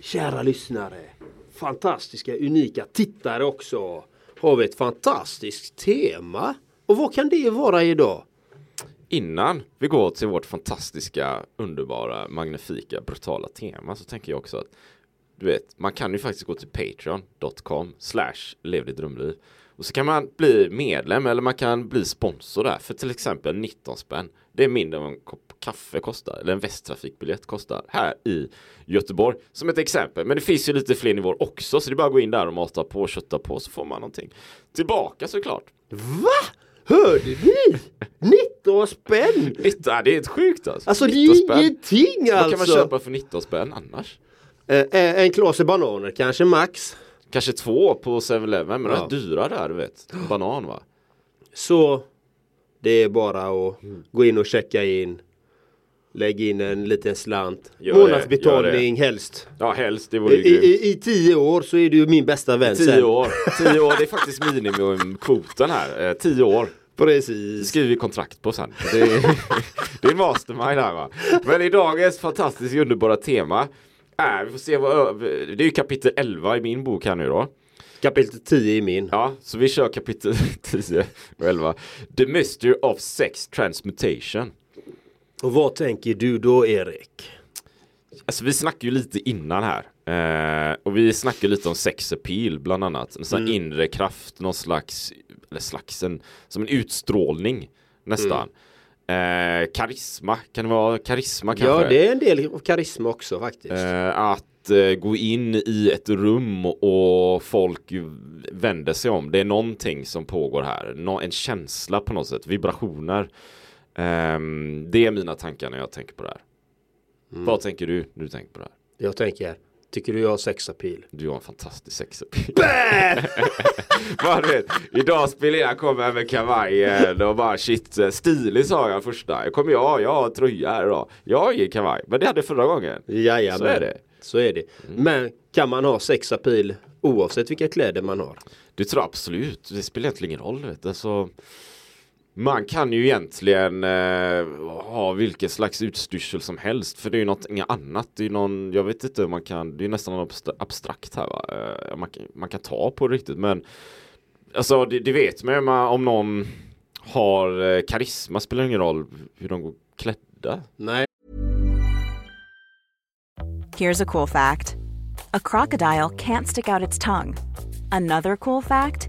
kära lyssnare, fantastiska, unika tittare också, har vi ett fantastiskt tema. Och vad kan det vara idag? Innan vi går till vårt fantastiska, underbara, magnifika, brutala tema så tänker jag också att du vet, man kan ju faktiskt gå till patreon.com slash lev drömliv och så kan man bli medlem eller man kan bli sponsor där för till exempel 19 spänn. Det är mindre än en kopp kaffe kostar eller en västtrafikbiljett kostar här i Göteborg som ett exempel. Men det finns ju lite fler nivåer också så det är bara att gå in där och mata på och kötta på så får man någonting tillbaka såklart. Va? Hörde ni? 19 spänn! 19, det är helt sjukt alltså. Alltså det är 19 spänn. ingenting alltså! Vad kan man köpa för 19 spänn annars? Eh, eh, en klase bananer kanske max. Kanske två på 7-Eleven men Ja. de är dyra där du vet. Banan va? Så det är bara att gå in och checka in. Lägg in en liten slant. Gör det, Månadsbetalning helst. Ja helst, det I, vore ju grymt. i, I tio år så är du min bästa vän Tio sen. år. Tio år, det är faktiskt minimumkvoten här. Eh, tio år. Det Precis. skriver vi kontrakt på sen. Det är, det är mastermind här va. Men i dagens fantastiskt underbara tema är, vi får se vad, det är ju kapitel 11 i min bok här nu då. Kapitel 10 i min. Ja, så vi kör kapitel 10 och 11. The Mystery of Sex Transmutation. Och vad tänker du då Erik? Alltså vi snackade ju lite innan här. Eh, och vi snackade lite om sex appeal bland annat. En sån här inre kraft, någon slags, eller slags, en, som en utstrålning nästan. Eh, karisma, kan det vara karisma kanske? Ja det är en del av karisma också faktiskt. Eh, att eh, gå in i ett rum och folk vänder sig om. Det är någonting som pågår här. En känsla på något sätt, vibrationer. Ehm, det är mina tankar när jag tänker på det här. Vad tänker du när du tänker på det här? Jag tänker, tycker du jag har sexapil? Du har en fantastisk sexappeal. Vad du vet, idag spelar jag kommer med kavajen och bara shit, eh, stilig sa jag första. Jag kommer jag, jag har tröja här idag. Jag har ingen kavaj, men det hade jag förra gången. Jajamän. Så är det. Så är det. Men kan man ha sexapil oavsett vilka kläder man har? Det tror absolut. Det spelar egentligen ingen roll. Vet du. Alltså, man kan ju egentligen eh, ha vilken slags utstyrsel som helst. För det är ju något annat. Det är någon, jag vet inte, man kan, det är nästan något abstra- abstrakt här va. Eh, man, kan- man kan ta på det riktigt men Alltså det, det vet man ju om någon har eh, karisma spelar ingen roll hur de går klädda. Nej. Here's a cool fact a crocodile can't stick out its tongue. Another cool fact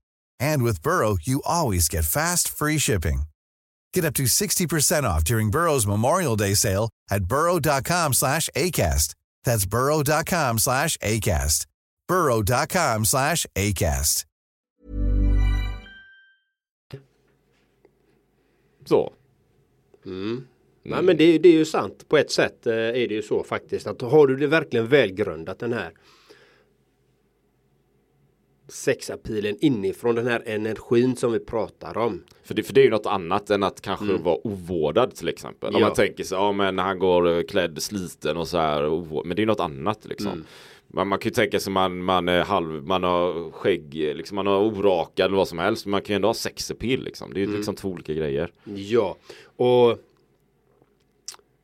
And with Burrow, you always get fast, free shipping. Get up to 60% off during Burrow's Memorial Day sale at burrow.com slash ACAST. That's burrow.com slash ACAST. burrow.com slash ACAST. Så. Nej men det, det är ju sant. På ett sätt eh, är det ju så faktiskt. Att har du det verkligen välgrundat den här sexapilen inifrån den här energin som vi pratar om. För det, för det är ju något annat än att kanske vara ovårdad till exempel. Om Ja. man tänker sig, ja men han går eh, klädd sliten och så här. Men det är något annat liksom. Man, man kan ju tänka sig man, man är halv, man har skägg, liksom, man har orakad eller vad som helst. Men man kan ju ändå ha sexapil liksom. Det är ju liksom två olika grejer. Ja, och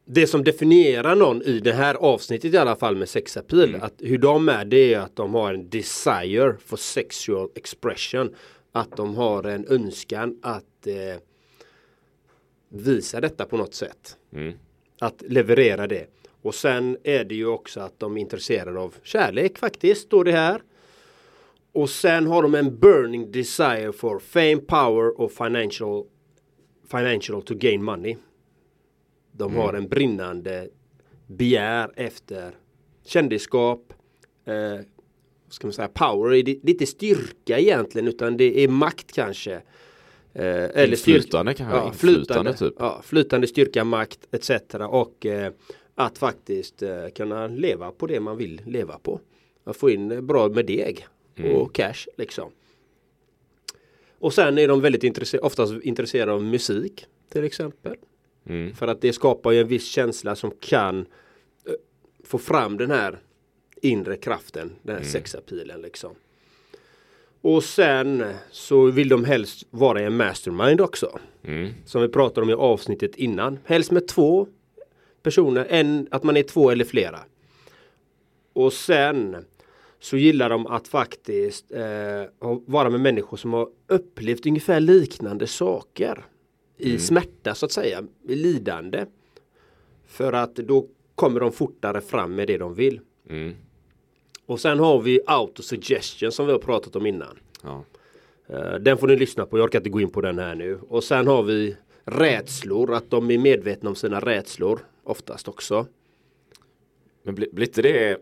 det som definierar någon i det här avsnittet i alla fall med sexapil, att hur de är det är att de har en desire for sexual expression. att de har en önskan att eh, visa detta på något sätt. Mm. Att leverera det. Och sen är det ju också att de är intresserade av kärlek faktiskt, står det här. Och sen har de en burning desire for fame, power och financial, financial to gain money. De har en brinnande begär efter kändisskap, eh, ska man säga, power, det det är inte styrka egentligen utan det är makt kanske. Eh, eller styrka- Inflytande kanske, Ja, inflytande flytande, typ. ja, flytande styrka, makt etc. Och eh, att faktiskt eh, kunna leva på det man vill leva på. Att få in bra med deg Mm. och cash liksom. Och sen är de väldigt intresserade, oftast intresserade av musik till exempel. Mm. För att det skapar ju en viss känsla som kan eh, få fram den här inre kraften, den Mm. här sexapilen liksom. Och sen så vill de helst vara i en mastermind också. Mm. Som vi pratade om i avsnittet innan. Helst med två personer, en, att man är två eller flera. Och sen så gillar de att faktiskt eh, vara med människor som har upplevt ungefär liknande saker. I smärta så att säga, i lidande. För att då kommer de fortare fram med det de vill. Mm. Och sen har vi autosuggestion som vi har pratat om innan. Ja. Eh, Den får ni lyssna på, jag orkar inte gå in på den här nu. Och sen har vi rädslor, att de är medvetna om sina rädslor oftast också. Men blir, inte det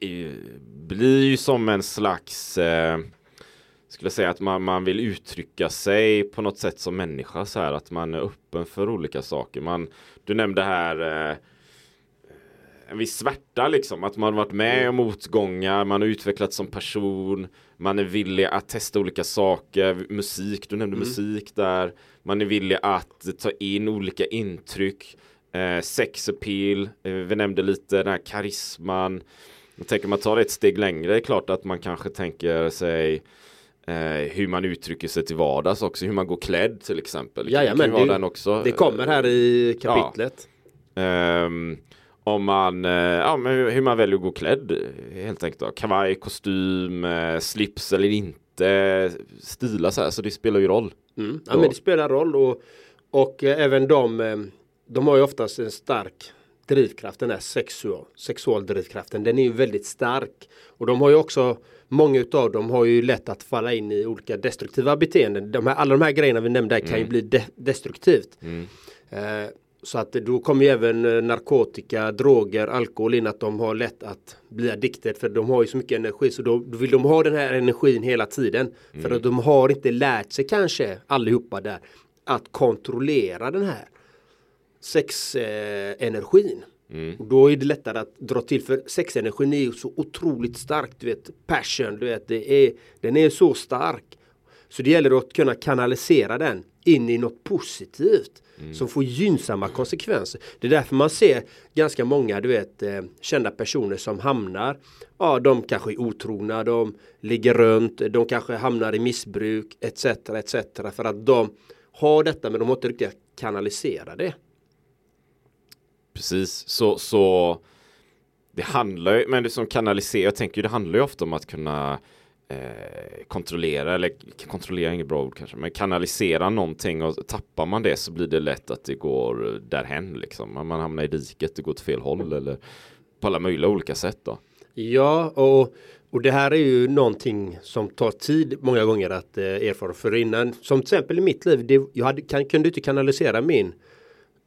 blir ju som en slags eh, skulle säga att man, man vill uttrycka sig på något sätt som människa så här att man är öppen för olika saker. Man, du nämnde här eh, en viss smärta liksom. Att man varit med om motgångar, man har utvecklats som person, man är villig att testa olika saker, musik, du nämnde musik där, man är villig att ta in olika intryck, eh, sex appeal, eh, vi nämnde lite den här karisman. Jag tänker man tar det ett steg längre, det är klart att man kanske tänker sig hur man uttrycker sig till vardags också, hur man går klädd till exempel. Det Jajamän, kan det- den också. Det kommer här i kapitlet. Ehm, om man, eh, ja men hur- man väljer att gå klädd eh, helt enkelt då. Kavaj, kostym, eh, slips eller inte, stila så här, så det spelar ju roll. Mm. Ja, Ja. men det spelar roll och, och eh, även de, eh, de har ju oftast en stark drivkraft, den där sexual, sexualdrivkraften, den är ju väldigt stark. Och de har ju också, många utav dem har ju lätt att falla in i olika destruktiva beteenden. De här, alla de här grejerna vi nämnde här kan ju bli de- destruktivt. Eh, så att då kommer ju även eh, narkotika, droger, alkohol in att de har lätt att bli addicted för de har ju så mycket energi så då, vill de ha den här energin hela tiden. För att de har inte lärt sig kanske allihopa där att kontrollera den här sexenergin. Eh, energin. Och då är det lättare att dra till för sexenergin är ju så otroligt stark. Du vet passion, du vet det är, den är så stark. Så det gäller att kunna kanalisera den in i något positivt som får gynnsamma konsekvenser. Det är därför man ser ganska många du vet eh, kända personer som hamnar Ja, de kanske är otrogna, de ligger runt, de kanske hamnar i missbruk etc. etc. För att de har detta men de har inte riktigt kanalisera det. Precis, så, så det handlar ju, men det som kanaliserar, jag tänker ju det handlar ju ofta om att kunna eh, kontrollera, eller kontrollera är inget bra ord kanske, men kanalisera någonting och tappar man det så blir det lätt att det går därhen liksom. Man hamnar i diket, det går åt fel håll eller på alla möjliga olika sätt då. Ja, och, och det här är ju någonting som tar tid många gånger att eh, erfara för innan. Som till exempel i mitt liv, det, jag hade, kan, kunde inte kanalisera min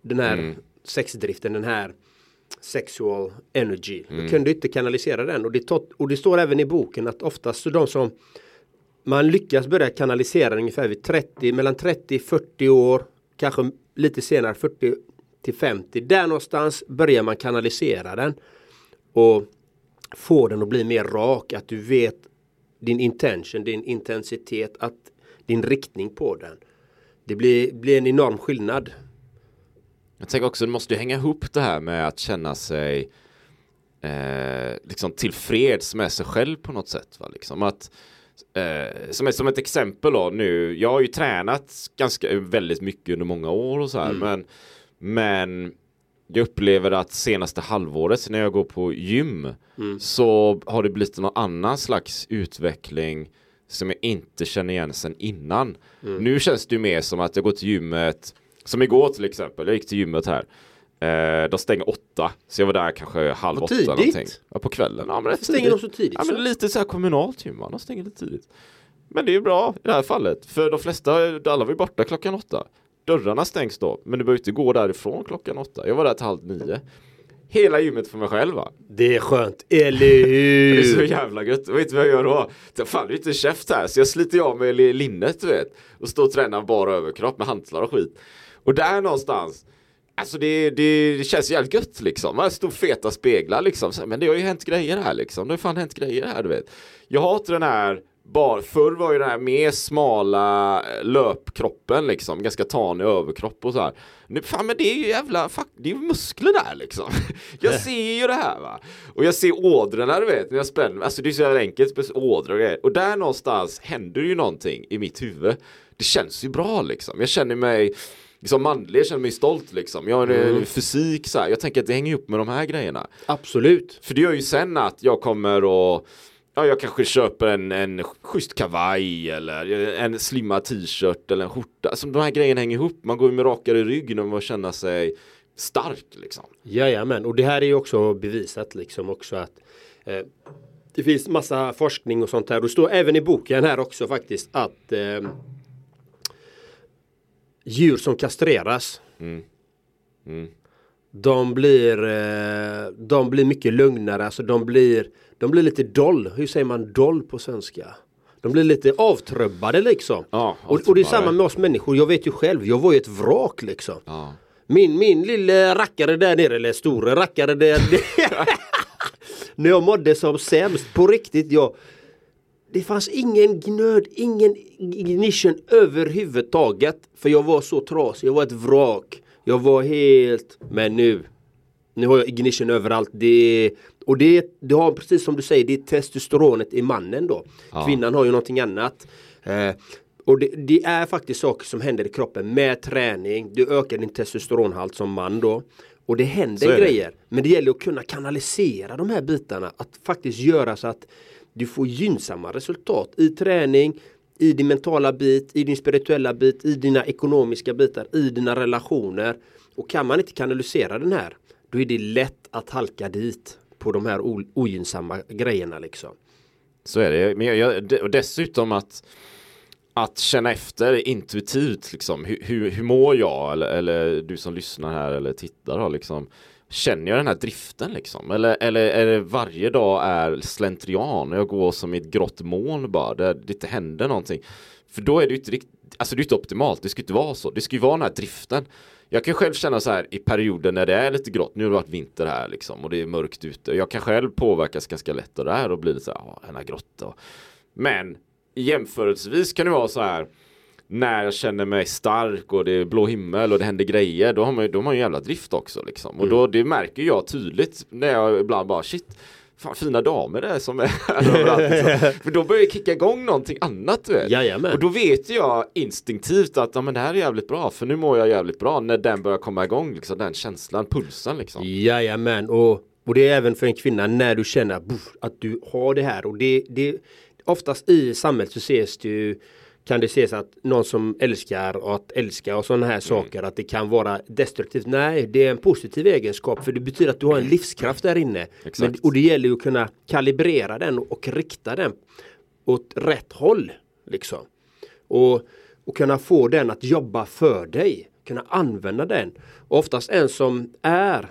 den här sexdriften, den här sexual energy. Jag kunde inte kanalisera den och det, tar, och det står även i boken att oftast så de som man lyckas börja kanalisera den ungefär vid 30, mellan 30 40 år, kanske lite senare 40 till 50. Där någonstans börjar man kanalisera den och få den att bli mer rak, att du vet din intention, din intensitet, att din riktning på den. Det blir, blir en enorm skillnad. Jag tänker också, det måste ju hänga ihop det här med att känna sig eh, liksom tillfreds med sig själv på något sätt. Va? Liksom att, eh, som, ett, som ett exempel då nu, jag har ju tränat ganska väldigt mycket under många år och så här, men, men jag upplever att senaste halvåret när jag går på gym så har det blivit någon annan slags utveckling som jag inte känner igen sen innan. Nu känns det ju mer som att jag går till gymmet, som igår till exempel, jag gick till gymmet här. Eh, de stänger åtta, så jag var där kanske halv Vad åtta tidigt. någonting. Ja, på kvällen. Ja, men rätt Stänger de så tidigt? Ja, men lite så här kommunalt gym, de stänger lite tidigt. Men det är ju bra i det här fallet, för de flesta, alla var ju borta klockan åtta. Dörrarna stängs då, men du behöver inte gå därifrån klockan åtta. Jag var där till halv nio. Hela gymmet för mig själv va? Det är skönt, eller Det är så hur? jävla gött. Vet du vad jag gör då? Det det är inte käft här. Så jag sliter av mig li- linnet du vet. Och står och tränar bara överkropp med hantlar och skit. Och där någonstans. Alltså det, det, det känns jävligt gött liksom. Man står feta speglar liksom. Så, Men det har ju hänt grejer här liksom. Det har fan hänt grejer här du vet. Jag har inte den här bar, förr var ju den här mer smala löpkroppen liksom, ganska tanig överkropp och så här. Nu, fan men det är ju jävla, fuck, det är ju muskler där liksom. Jag ser ju det här va. Och jag ser ådrorna du vet, när jag spänner, alltså det är så jävla enkelt, med ådror och grejer. Och där någonstans händer ju någonting i mitt huvud. Det känns ju bra liksom. Jag känner mig Liksom manlig, jag känner mig stolt liksom. Jag har en fysik så här. Jag tänker att det hänger ihop med de här grejerna. Absolut. För det gör ju sen att jag kommer och Ja, jag kanske köper en, en schysst kavaj eller en slimmad t-shirt eller en skjorta. Alltså de här grejerna hänger ihop. Man går ju med rakare rygg när man känner sig stark liksom. Jajamän, och det här är ju också bevisat liksom också att eh, det finns massa forskning och sånt här. Och det står även i boken här också faktiskt att eh, djur som kastreras de blir eh, de blir mycket lugnare, alltså de blir de blir lite doll, hur säger man doll på svenska? De blir lite avtrubbade liksom. Ja, och, och det är samma med oss människor, jag vet ju själv, jag var ju ett vrak liksom. Ja. Min, min lille rackare där nere, eller store rackare där När jag mådde som sämst, på riktigt, jag Det fanns ingen gnöd, ingen ignition överhuvudtaget För jag var så trasig, jag var ett vrak Jag var helt, men nu Nu har jag ignition överallt det, Och det, det har precis som du säger, det är testosteronet i mannen då Kvinnan har ju någonting annat eh, och det, det är faktiskt saker som händer i kroppen med träning. Du ökar din testosteronhalt som man då. Och det händer är det. grejer. Men det gäller att kunna kanalisera de här bitarna. Att faktiskt göra så att du får gynnsamma resultat i träning, i din mentala bit, i din spirituella bit, i dina ekonomiska bitar, i dina relationer. Och kan man inte kanalisera den här, då är det lätt att halka dit på de här ogynnsamma grejerna liksom. Så är det. Men jag, jag, och dessutom att att känna efter intuitivt liksom hur, hur, hur mår jag eller, eller du som lyssnar här eller tittar då, liksom Känner jag den här driften liksom? Eller, eller är det varje dag är slentrian och jag går som i ett grått moln bara där det inte händer någonting För då är det ju inte riktigt Alltså det är inte optimalt, det ska inte vara så Det ska ju vara den här driften Jag kan själv känna så här i perioder när det är lite grått Nu har det varit vinter här liksom och det är mörkt ute Jag kan själv påverkas ganska lätt av det här och bli lite så här, ja, den här grått då. men jämförelsevis kan det vara så här när jag känner mig stark och det är blå himmel och det händer grejer då har man ju, då har man ju jävla drift också liksom. Och då det märker jag tydligt när jag ibland bara shit Fan fina damer det är som är överallt, liksom. För då börjar jag kicka igång någonting annat du vet. Jajamän. Och då vet jag instinktivt att ja, men det här är jävligt bra för nu mår jag jävligt bra när den börjar komma igång liksom, den känslan, pulsen liksom. Jajamän och, och det är även för en kvinna när du känner att du har det här och det, det oftast i samhället så ses det ju kan det ses att någon som älskar att älska och sådana här saker att det kan vara destruktivt. Nej, det är en positiv egenskap för det betyder att du har en livskraft där inne. Men, och det gäller ju att kunna kalibrera den och rikta den åt rätt håll. Liksom. Och, och kunna få den att jobba för dig. Kunna använda den. Och oftast en som är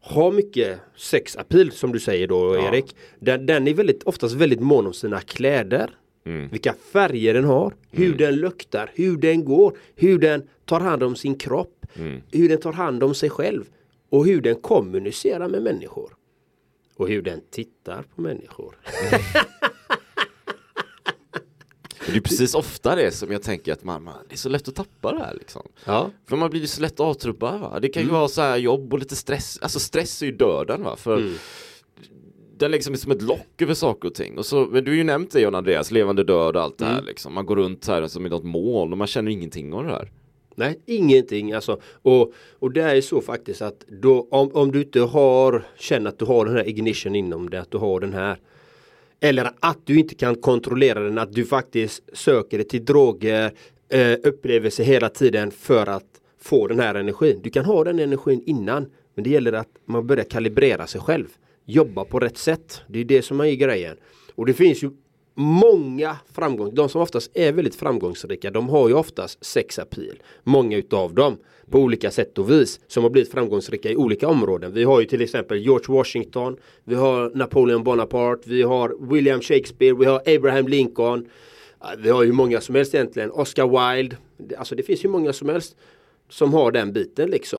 har mycket sexappeal som du säger då Ja. Erik. Den, den är väldigt, oftast väldigt mån om sina kläder. Vilka färger den har, hur den luktar, hur den går, hur den tar hand om sin kropp, hur den tar hand om sig själv och hur den kommunicerar med människor. Och hur den tittar på människor. Det är precis ofta det som jag tänker att man, man, det är så lätt att tappa det här liksom. Ja. För man blir ju så lätt avtrubbad va. Det kan ju vara så här jobb och lite stress. Alltså stress är ju döden va. För den liksom är som ett lock över saker och ting. Och så, men du har ju nämnt det John Andreas, levande död och allt det här liksom. Man går runt här som i något moln och man känner ingenting av det här. Nej, ingenting alltså. Och, och det är så faktiskt att då, om, om du inte har känner att du har den här ignition inom dig, att du har den här Eller att du inte kan kontrollera den, att du faktiskt söker dig till droger, eh, upplevelser hela tiden för att få den här energin. Du kan ha den energin innan, men det gäller att man börjar kalibrera sig själv. Jobba på rätt sätt. Det är det som är grejen. Och det finns ju många framgångar. De som oftast är väldigt framgångsrika, de har ju oftast sex appeal. Många utav dem på olika sätt och vis som har blivit framgångsrika i olika områden. Vi har ju till exempel George Washington, vi har Napoleon Bonaparte, vi har William Shakespeare, vi har Abraham Lincoln. Vi har ju många som helst egentligen. Oscar Wilde. Alltså det finns ju många som helst som har den biten liksom.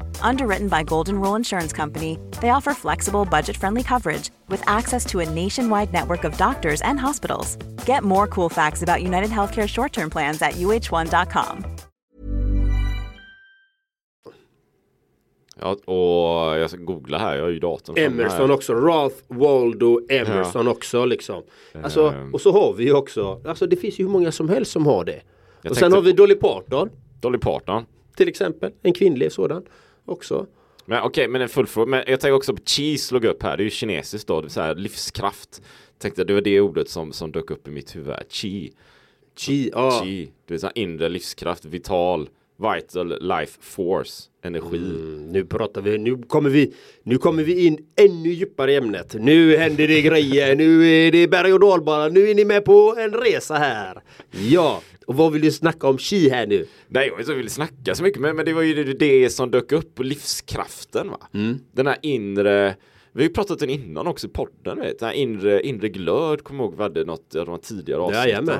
Underwritten by Golden Rule Insurance Company, they offer flexible, budget friendly coverage with access to a nationwide network of doctors and hospitals. Get more cool facts about United Healthcare short term plans at uh1.com. Ja, och jag ska googla här, jag har ju datorn Emerson här. också, Ralph Waldo Emerson också liksom. Alltså, Ehm. och så har vi ju också, alltså det finns ju hur många som helst som har det. Jag och sen har vi på- Dolly Parton Dolly Parton. till exempel, en kvinnlig sådan också. Men okej, men en full fråga. Men jag tänker också på cheese slog upp här. Det är ju kinesiskt då. Så här livskraft. Tänkte det var det ordet som, som dök upp i mitt huvud. här. Chi. Chi, ja. Chi. Det är så här inre livskraft. Vital. Vital life force. Energi. Mm, nu pratar vi, nu kommer vi, nu kommer vi in ännu djupare i ämnet. Nu händer det grejer, nu är det berg och dalbana, nu är ni med på en resa här. Ja, och vad vill du snacka om chi här nu? Nej, jag vet inte jag vill snacka så mycket. Men, men det var ju det, som dök upp. Livskraften va. Mm. Den här inre. Vi har ju pratat den innan också i podden. Vet. Den här inre, inre glöd. Kommer ihåg vi hade något av de tidigare avsnitten.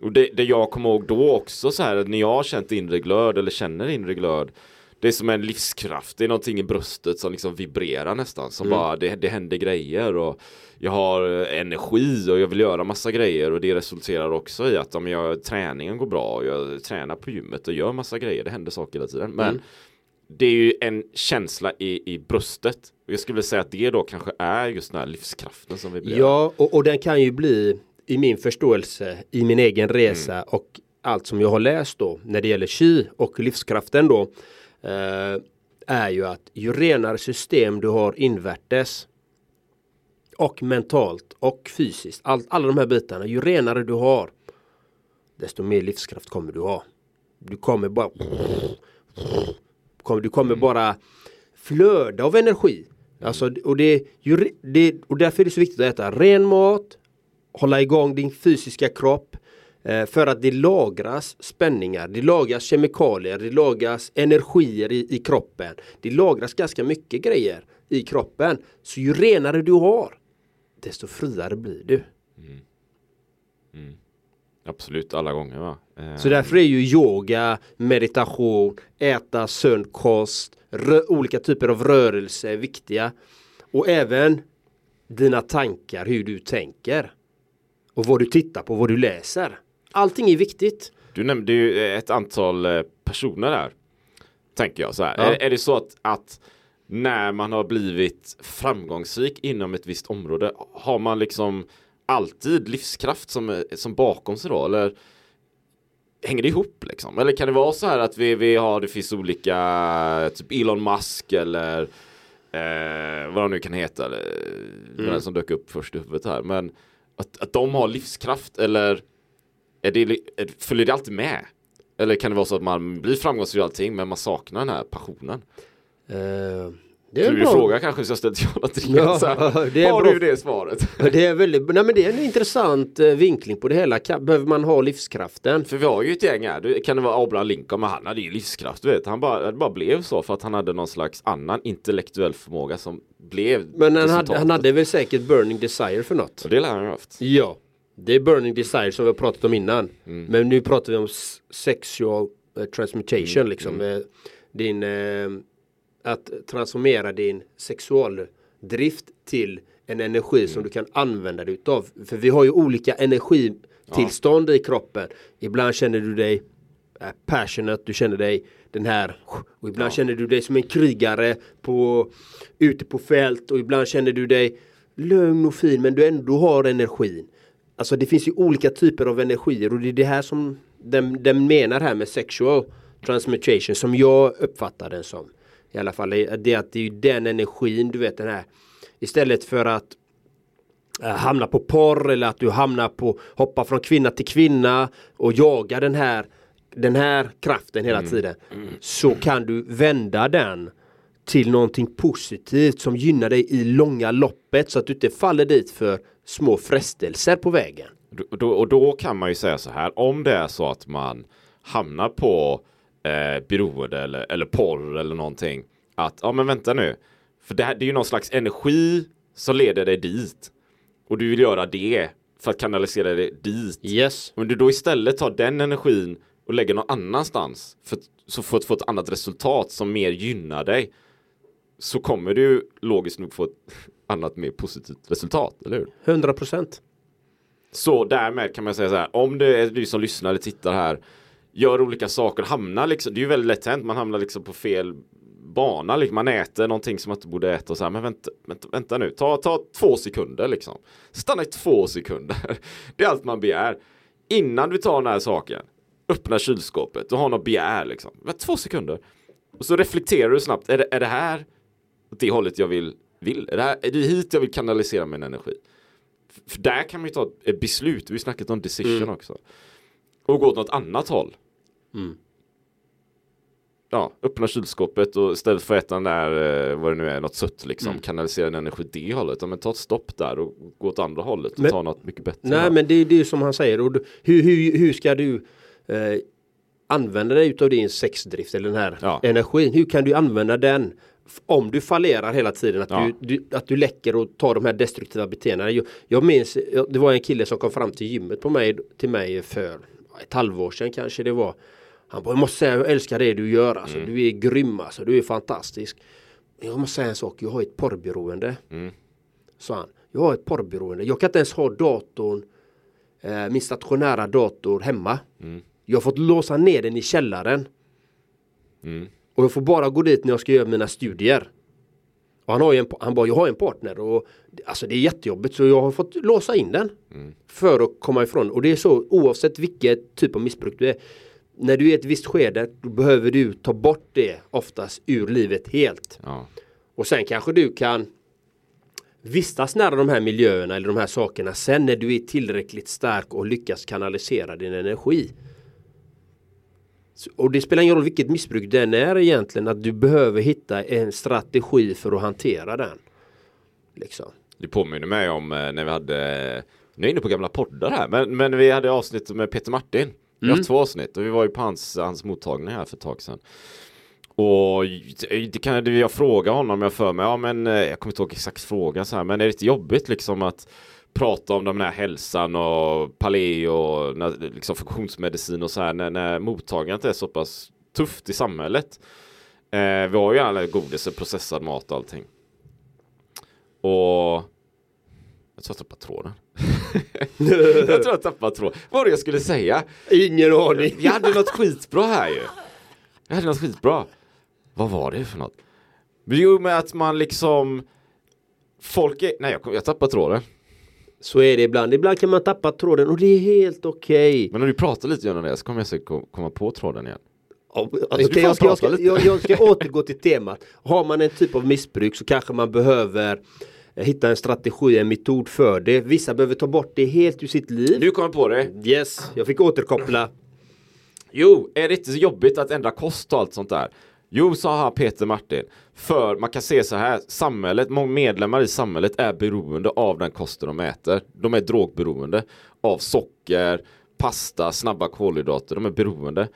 Och det, det jag kommer ihåg då också så här att när jag har känt inre glöd eller känner inre glöd det är som en livskraft, det är någonting i bröstet som liksom vibrerar nästan som bara det, det händer grejer och jag har energi och jag vill göra massa grejer och det resulterar också i att om jag, träningen går bra och jag tränar på gymmet och gör massa grejer, det händer saker hela tiden. Men det är ju en känsla i, i bröstet. Och jag skulle säga att det då kanske är just den här livskraften som vibrerar. Ja, och, och den kan ju bli i min förståelse, i min egen resa och allt som jag har läst då när det gäller chi och livskraften då är ju att ju renare system du har invärtes och mentalt och fysiskt, all, alla de här bitarna, ju renare du har desto mer livskraft kommer du ha. Du kommer bara du kommer bara flöda av energi. Alltså, och, det, det, och därför är det så viktigt att äta ren mat, hålla igång din fysiska kropp. Eh, för att det lagras spänningar, det lagras kemikalier, det lagras energier i, i kroppen. Det lagras ganska mycket grejer i kroppen. Så ju renare du har, desto friare blir du. Absolut, alla gånger va? Så därför är ju yoga, meditation, äta sund kost, olika typer av rörelse viktiga. Och även dina tankar, hur du tänker. Och vad du tittar på, vad du läser. Allting är viktigt. Du nämnde ju eh, ett antal eh, personer där. Tänker jag så här. Ja. Är, är det så att, att när man har blivit framgångsrik inom ett visst område har man liksom alltid livskraft som, eh, som bakom sig då? Eller hänger det ihop liksom? Eller kan det vara så här att vi, vi har, det finns olika, typ Elon Musk eller eh, vad de nu kan heta, eller, Mm. den som dök upp först i huvudet här. Men att, att de har livskraft eller är det, är, följer det alltid med? Eller kan det vara så att man blir framgångsrik i allting men man saknar den här passionen? Eh, Det är du bra. fråga kanske så jag ställt eller tre. Ja, har bra. du det svaret? Det är väldigt, nej men det är en intressant eh, vinkling på det hela. Behöver man ha livskraften? För vi har ju ett gäng här, kan det vara Abraham Lincoln men han hade ju livskraft vet. Han bara, det bara blev så för att han hade någon slags annan intellektuell förmåga som blev Men han hade, han hade väl säkert burning desire för något? Och det lär han ju haft. Ja. Det är burning desire som vi har pratat om innan. Men nu pratar vi om sexual eh, transmutation liksom. Eh, din, eh, att transformera din sexualdrift till en energi som du kan använda dig utav. För vi har ju olika energitillstånd i kroppen. Ibland känner du dig eh, passionate, du känner dig den här och ibland känner du dig som en krigare på, ute på fält och ibland känner du dig lugn och fin men du ändå har energin. Alltså det finns ju olika typer av energier och det är det här som den, den menar här med sexual transmutation som jag uppfattar den som. I alla fall det är att det är den energin du vet den här. Istället för att eh, hamna på porr eller att du hamnar på hoppa från kvinna till kvinna och jaga den här den här kraften hela tiden så kan du vända den till någonting positivt som gynnar dig i långa loppet så att du inte faller dit för små frestelser på vägen. Då- Då, och då kan man ju säga så här, om det är så att man hamnar på eh, beroende eller, eller porr eller någonting. Att, ja men vänta nu. För det, här, det är ju någon slags energi som leder dig dit. Och du vill göra det för att kanalisera dig dit. Yes. Om du då istället tar den energin och lägger någon annanstans för, så för att få ett annat resultat som mer gynnar dig så kommer du logiskt nog få ett annat mer positivt resultat, eller hur? 100 procent. Så därmed kan man säga så här, om det är du som lyssnar eller tittar här, gör olika saker, hamnar liksom, det är ju väldigt lätt hänt, man hamnar liksom på fel bana, liksom. man äter någonting som man inte borde äta och så här, men vänta, vänta, vänta nu, ta, ta två sekunder liksom. Stanna i två sekunder. Det är allt man begär. Innan du tar den här saken, öppna kylskåpet, du har något begär liksom. Vänta, Två sekunder. Och så reflekterar du snabbt, är det, är det här åt det hållet jag vill, vill? Är det, här, är det hit jag vill kanalisera min energi? För där kan man ju ta ett beslut, vi har snackat om decision också. Och gå åt något annat håll. Ja, öppna kylskåpet och istället för att äta den där, eh, vad det nu är, något sött liksom, kanalisera en energi det hållet. Ja, men ta ett stopp där och gå åt andra hållet och Men- ta något mycket bättre. Nej men det är det som han säger. Och hur, hur, hur ska du eh, använda dig utav din sexdrift eller den här Ja. energin? Hur kan du använda den? Om du fallerar hela tiden, att, Ja. du, du, att du läcker och tar de här destruktiva beteendena. Jag, jag minns, det var en kille som kom fram till gymmet på mig, till mig för ett halvår sedan kanske det var. Han bara, jag måste säga jag älskar det du gör alltså. Du är grym alltså, du är fantastisk. Men Jag måste säga en sak, jag har ett porrberoende. Sa han. Jag har ett porrberoende. Jag kan inte ens ha datorn, eh, min stationära dator hemma. Jag har fått låsa ner den i källaren. Och jag får bara gå dit när jag ska göra mina studier. Och han, har ju en, han bara, jag har en partner och alltså det är jättejobbigt så jag har fått låsa in den. För att komma ifrån. Och det är så oavsett vilket typ av missbruk du är. När du är i ett visst skede då behöver du ta bort det oftast ur livet helt. Ja. Och sen kanske du kan vistas nära de här miljöerna eller de här sakerna sen när du är tillräckligt stark och lyckas kanalisera din energi. Och det spelar ingen roll vilket missbruk den är egentligen att du behöver hitta en strategi för att hantera den. Liksom. Det påminner mig om eh, när vi hade, nu är jag inne på gamla poddar här, men, men vi hade avsnitt med Peter Martin. Vi har Mm. två avsnitt och vi var ju på hans, hans mottagning här för ett tag sedan. Och det kan jag fråga honom, jag för mig, ja men eh, jag kommer inte ihåg exakt frågan så här, men är det inte jobbigt liksom att prata om den här hälsan och paleo och när- liksom funktionsmedicin och så här när, när mottagandet är så pass tufft i samhället. Eh, vi har ju alla godis och processad mat och allting. Och jag tror jag tappade tråden. jag tror jag tappade tråden. Vad var det jag skulle säga? Ingen aning. Jag hade något skitbra här ju. Jag hade något skitbra. Vad var det för något? Jo, med att man liksom Folk är... Nej, jag, jag tappade tråden. Så är det ibland. Ibland kan man tappa tråden och det är helt okej. Men när du pratar lite om det så kommer jag säkert ko- komma på tråden igen. Du okej, får jag, ska, jag, ska, jag, jag ska återgå till temat. Har man en typ av missbruk så kanske man behöver eh, hitta en strategi, en metod för det. Vissa behöver ta bort det helt ur sitt liv. Nu kommer på det. Yes, jag fick återkoppla. Jo, är det inte så jobbigt att ändra kost och allt sånt där? Jo, sa han Peter Martin. För man kan se så här, samhället, många medlemmar i samhället är beroende av den kosten de äter. De är drogberoende av socker, pasta, snabba kolhydrater. De är beroende.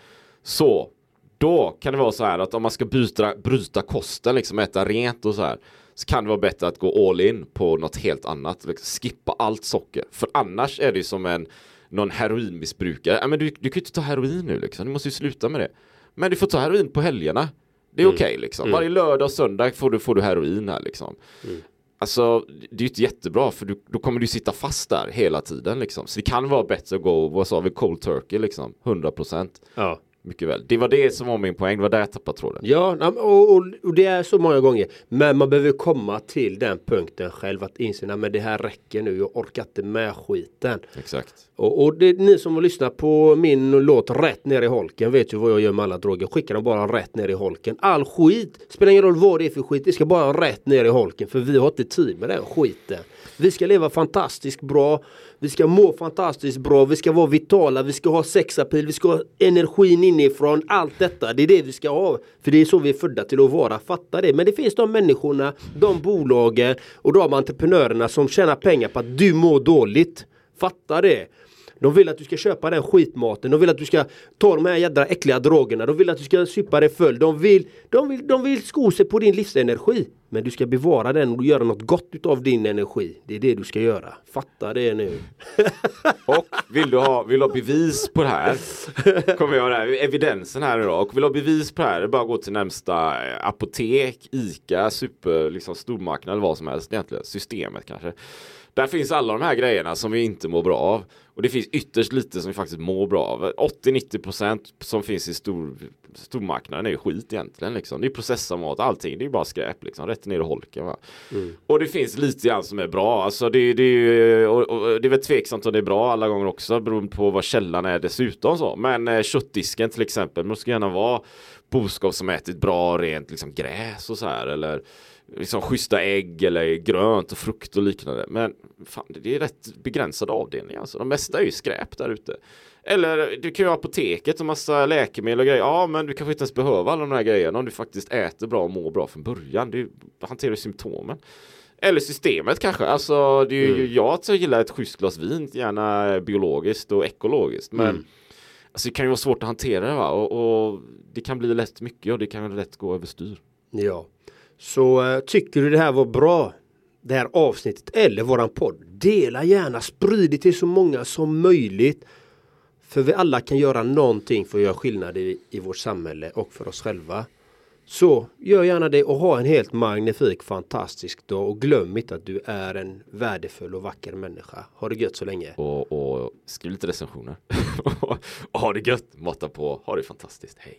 Så då kan det vara så här att om man ska byta, bryta kosten, liksom äta rent och så här. Så kan det vara bättre att gå all in på något helt annat. Liksom skippa allt socker. För annars är det ju som en någon heroinmissbrukare. Ja, men du, du kan ju inte ta heroin nu liksom. Du måste ju sluta med det. Men du får ta heroin på helgerna. Det är Mm. okej liksom. Varje lördag och söndag får du, får du heroin här liksom. Mm. Alltså det är ju inte jättebra för du, då kommer du sitta fast där hela tiden liksom. Så det kan vara bättre att gå, vad sa vi, cold turkey liksom. 100% Ja. mycket väl. Det var det som var min poäng, det var där jag tappade tråden. Ja, och, och, och det är så många gånger. Men man behöver komma till den punkten själv att inse att men det här räcker nu. Jag orkar inte med skiten. Exakt. Och, och det, ni som har lyssnat på min låt Rätt ner i holken vet ju vad jag gör med alla droger. Skickar dem bara rätt ner i holken. All skit, spelar ingen roll vad det är för skit, det ska bara rätt ner i holken. För vi har inte tid med den skiten. Vi ska leva fantastiskt bra. Vi ska må fantastiskt bra. Vi ska vara vitala. Vi ska ha sexapil. Vi ska ha energin inifrån. Allt detta. Det är det vi ska ha. För det är så vi är födda till att vara. Fatta det. Men det finns de människorna, de bolagen och de entreprenörerna som tjänar pengar på att du mår dåligt. Fatta det. De vill att du ska köpa den skitmaten. De vill att du ska ta de här jädra äckliga drogerna. De vill att du ska supa dig full. De vill, de vill, de vill sko sig på din livsenergi. Men du ska bevara den och göra något gott utav din energi. Det är det du ska göra. Fatta det nu. Och vill du ha, vill du ha bevis på det här? Kommer jag här, evidensen här idag. Och vill du ha bevis på det här, det är bara att gå till närmsta eh, apotek, ICA, super, liksom stormarknad eller vad som helst egentligen. Systemet kanske. Där finns alla de här grejerna som vi inte mår bra av. Och det finns ytterst lite som vi faktiskt mår bra av. 80-90% som finns i stor, stormarknaden är ju skit egentligen. Liksom. Det är processad mat, allting. Det är bara skräp liksom. Rätt ner i holken. Va? Och det finns lite grann som är bra. Alltså det, det, är och, och, det är väl tveksamt om det är bra alla gånger också. Beroende på vad källan är dessutom. Så. Men eh, köttdisken till exempel. Måste gärna vara boskap som ätit bra rent liksom, gräs och så här. Eller liksom schyssta ägg eller grönt och frukt och liknande. Men fan, det är rätt begränsad avdelning. Alltså. De mesta är ju skräp där ute. Eller du kan ju ha apoteket och massa läkemedel och grejer. Ja, men du kanske inte ens behöver alla de här grejerna om du faktiskt äter bra och mår bra från början. Du hanterar symptomen. Eller systemet kanske. Alltså, det är ju, jag så gillar ett schysst glas vin, gärna biologiskt och ekologiskt. Men alltså, det kan ju vara svårt att hantera det va? Och, och det kan bli lätt mycket och det kan lätt gå överstyr. Ja. Så eh, tycker du det här var bra det här avsnittet eller våran podd. Dela gärna, sprid det till så många som möjligt. För vi alla kan göra någonting för att göra skillnad i, i vårt samhälle och för oss själva. Så gör gärna det och ha en helt magnifik, fantastisk dag och glöm inte att du är en värdefull och vacker människa. Ha det gött så länge. Och, och skriv lite recensioner. och ha det gött, mata på, ha det fantastiskt, hej.